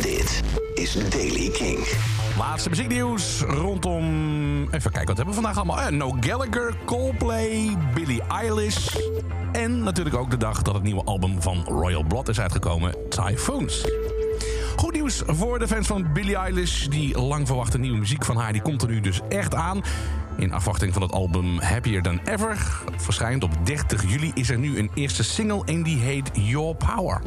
Dit is Daily King. Laatste muzieknieuws rondom... Even kijken, wat hebben we vandaag allemaal? Eh, no Gallagher, Coldplay, Billie Eilish... en natuurlijk ook de dag dat het nieuwe album van Royal Blood is uitgekomen, Typhoons. Goed nieuws voor de fans van Billie Eilish. Die lang verwachte nieuwe muziek van haar, die komt er nu dus echt aan. In afwachting van het album Happier Than Ever. Verschijnt op 30 juli is er nu een eerste single en die heet Your Power.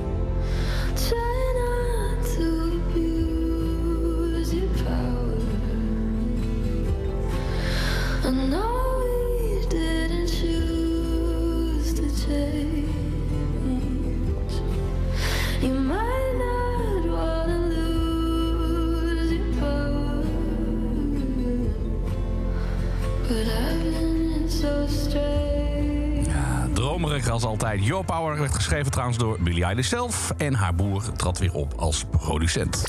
But I've been so strange. Dromerig als altijd. Your Power werd geschreven trouwens door Billie Eilish zelf. En haar broer trad weer op als producent.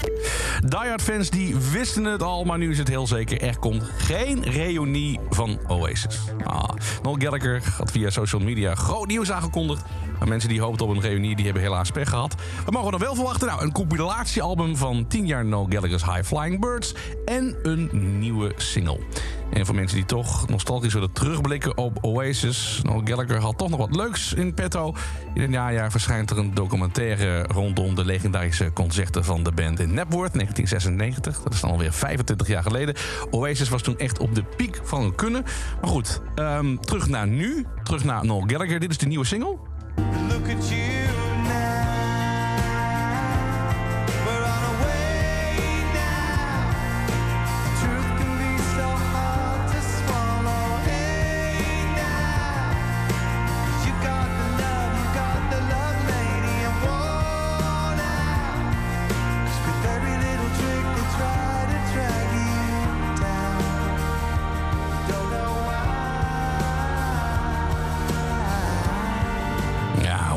Die Hard fans die wisten het al, maar nu is het heel zeker. Er komt geen reunie van Oasis. Ah, Noel Gallagher had via social media groot nieuws aangekondigd. Maar mensen die hoopten op een reunie, die hebben helaas pech gehad. We mogen nog wel verwachten. Nou, een compilatiealbum van 10 jaar Noel Gallagher's High Flying Birds. En een nieuwe single. En voor mensen die toch nostalgisch willen terugblikken op Oasis... Noel Gallagher had toch nog wat leuks in petto. In het najaar verschijnt er een documentaire rondom de legendarische concerten van de band in Napworth, 1996. Dat is dan alweer 25 jaar geleden. Oasis was toen echt op de piek van hun kunnen. Maar goed, ehm, terug naar nu. Terug naar Noel Gallagher. Dit is de nieuwe single. Look at you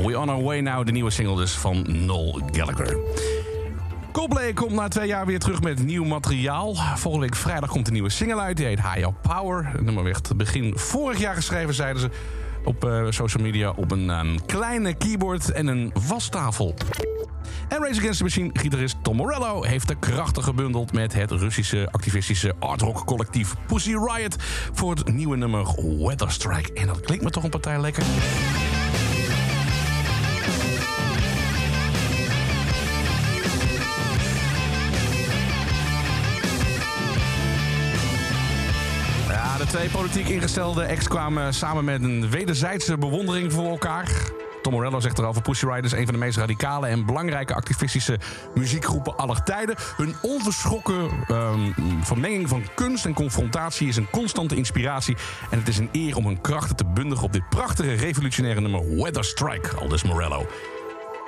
Ja, We On Our Way Now, de nieuwe single dus van Noel Gallagher. Coldplay komt na twee jaar weer terug met nieuw materiaal. Volgende week vrijdag komt een nieuwe single uit. Die heet High Power. Het nummer werd begin vorig jaar geschreven, zeiden ze op eh, social media... op een ehm, kleine keyboard en een wastafel. En Race Against the Machine gitarist Tom Morello heeft de krachten gebundeld met het Russische activistische artrock collectief Pussy Riot voor het nieuwe nummer Weather Strike. En dat klinkt me toch een partij lekker. De twee politiek ingestelde ex kwamen samen met een wederzijdse bewondering voor elkaar. Tom Morello zegt erover: Pussy Riot is een van de meest radicale en belangrijke activistische muziekgroepen aller tijden. Hun onverschrokken ehm, vermenging van kunst en confrontatie is een constante inspiratie. En het is een eer om hun krachten te bundigen op dit prachtige revolutionaire nummer Weather Strike, aldus Morello.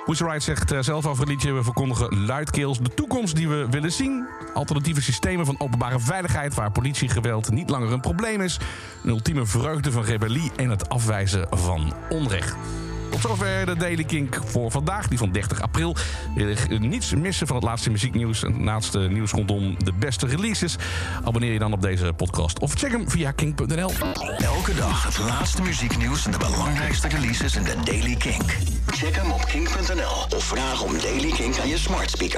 Riot zegt eh, zelf over het liedje... we verkondigen luidkeels de toekomst die we willen zien. Alternatieve systemen van openbare veiligheid... waar politiegeweld niet langer een probleem is. Een ultieme vreugde van rebellie en het afwijzen van onrecht. Tot zover de Daily Kink voor vandaag, die van 30 april. Wil je niets missen van het laatste muzieknieuws... en het laatste nieuws rondom de beste releases? Abonneer je dan op deze podcast of check hem via kink.nl. Elke dag het laatste muzieknieuws en de belangrijkste releases in de Daily Kink. Check hem op kink.nl of vraag om Daily Kink aan je smart speaker.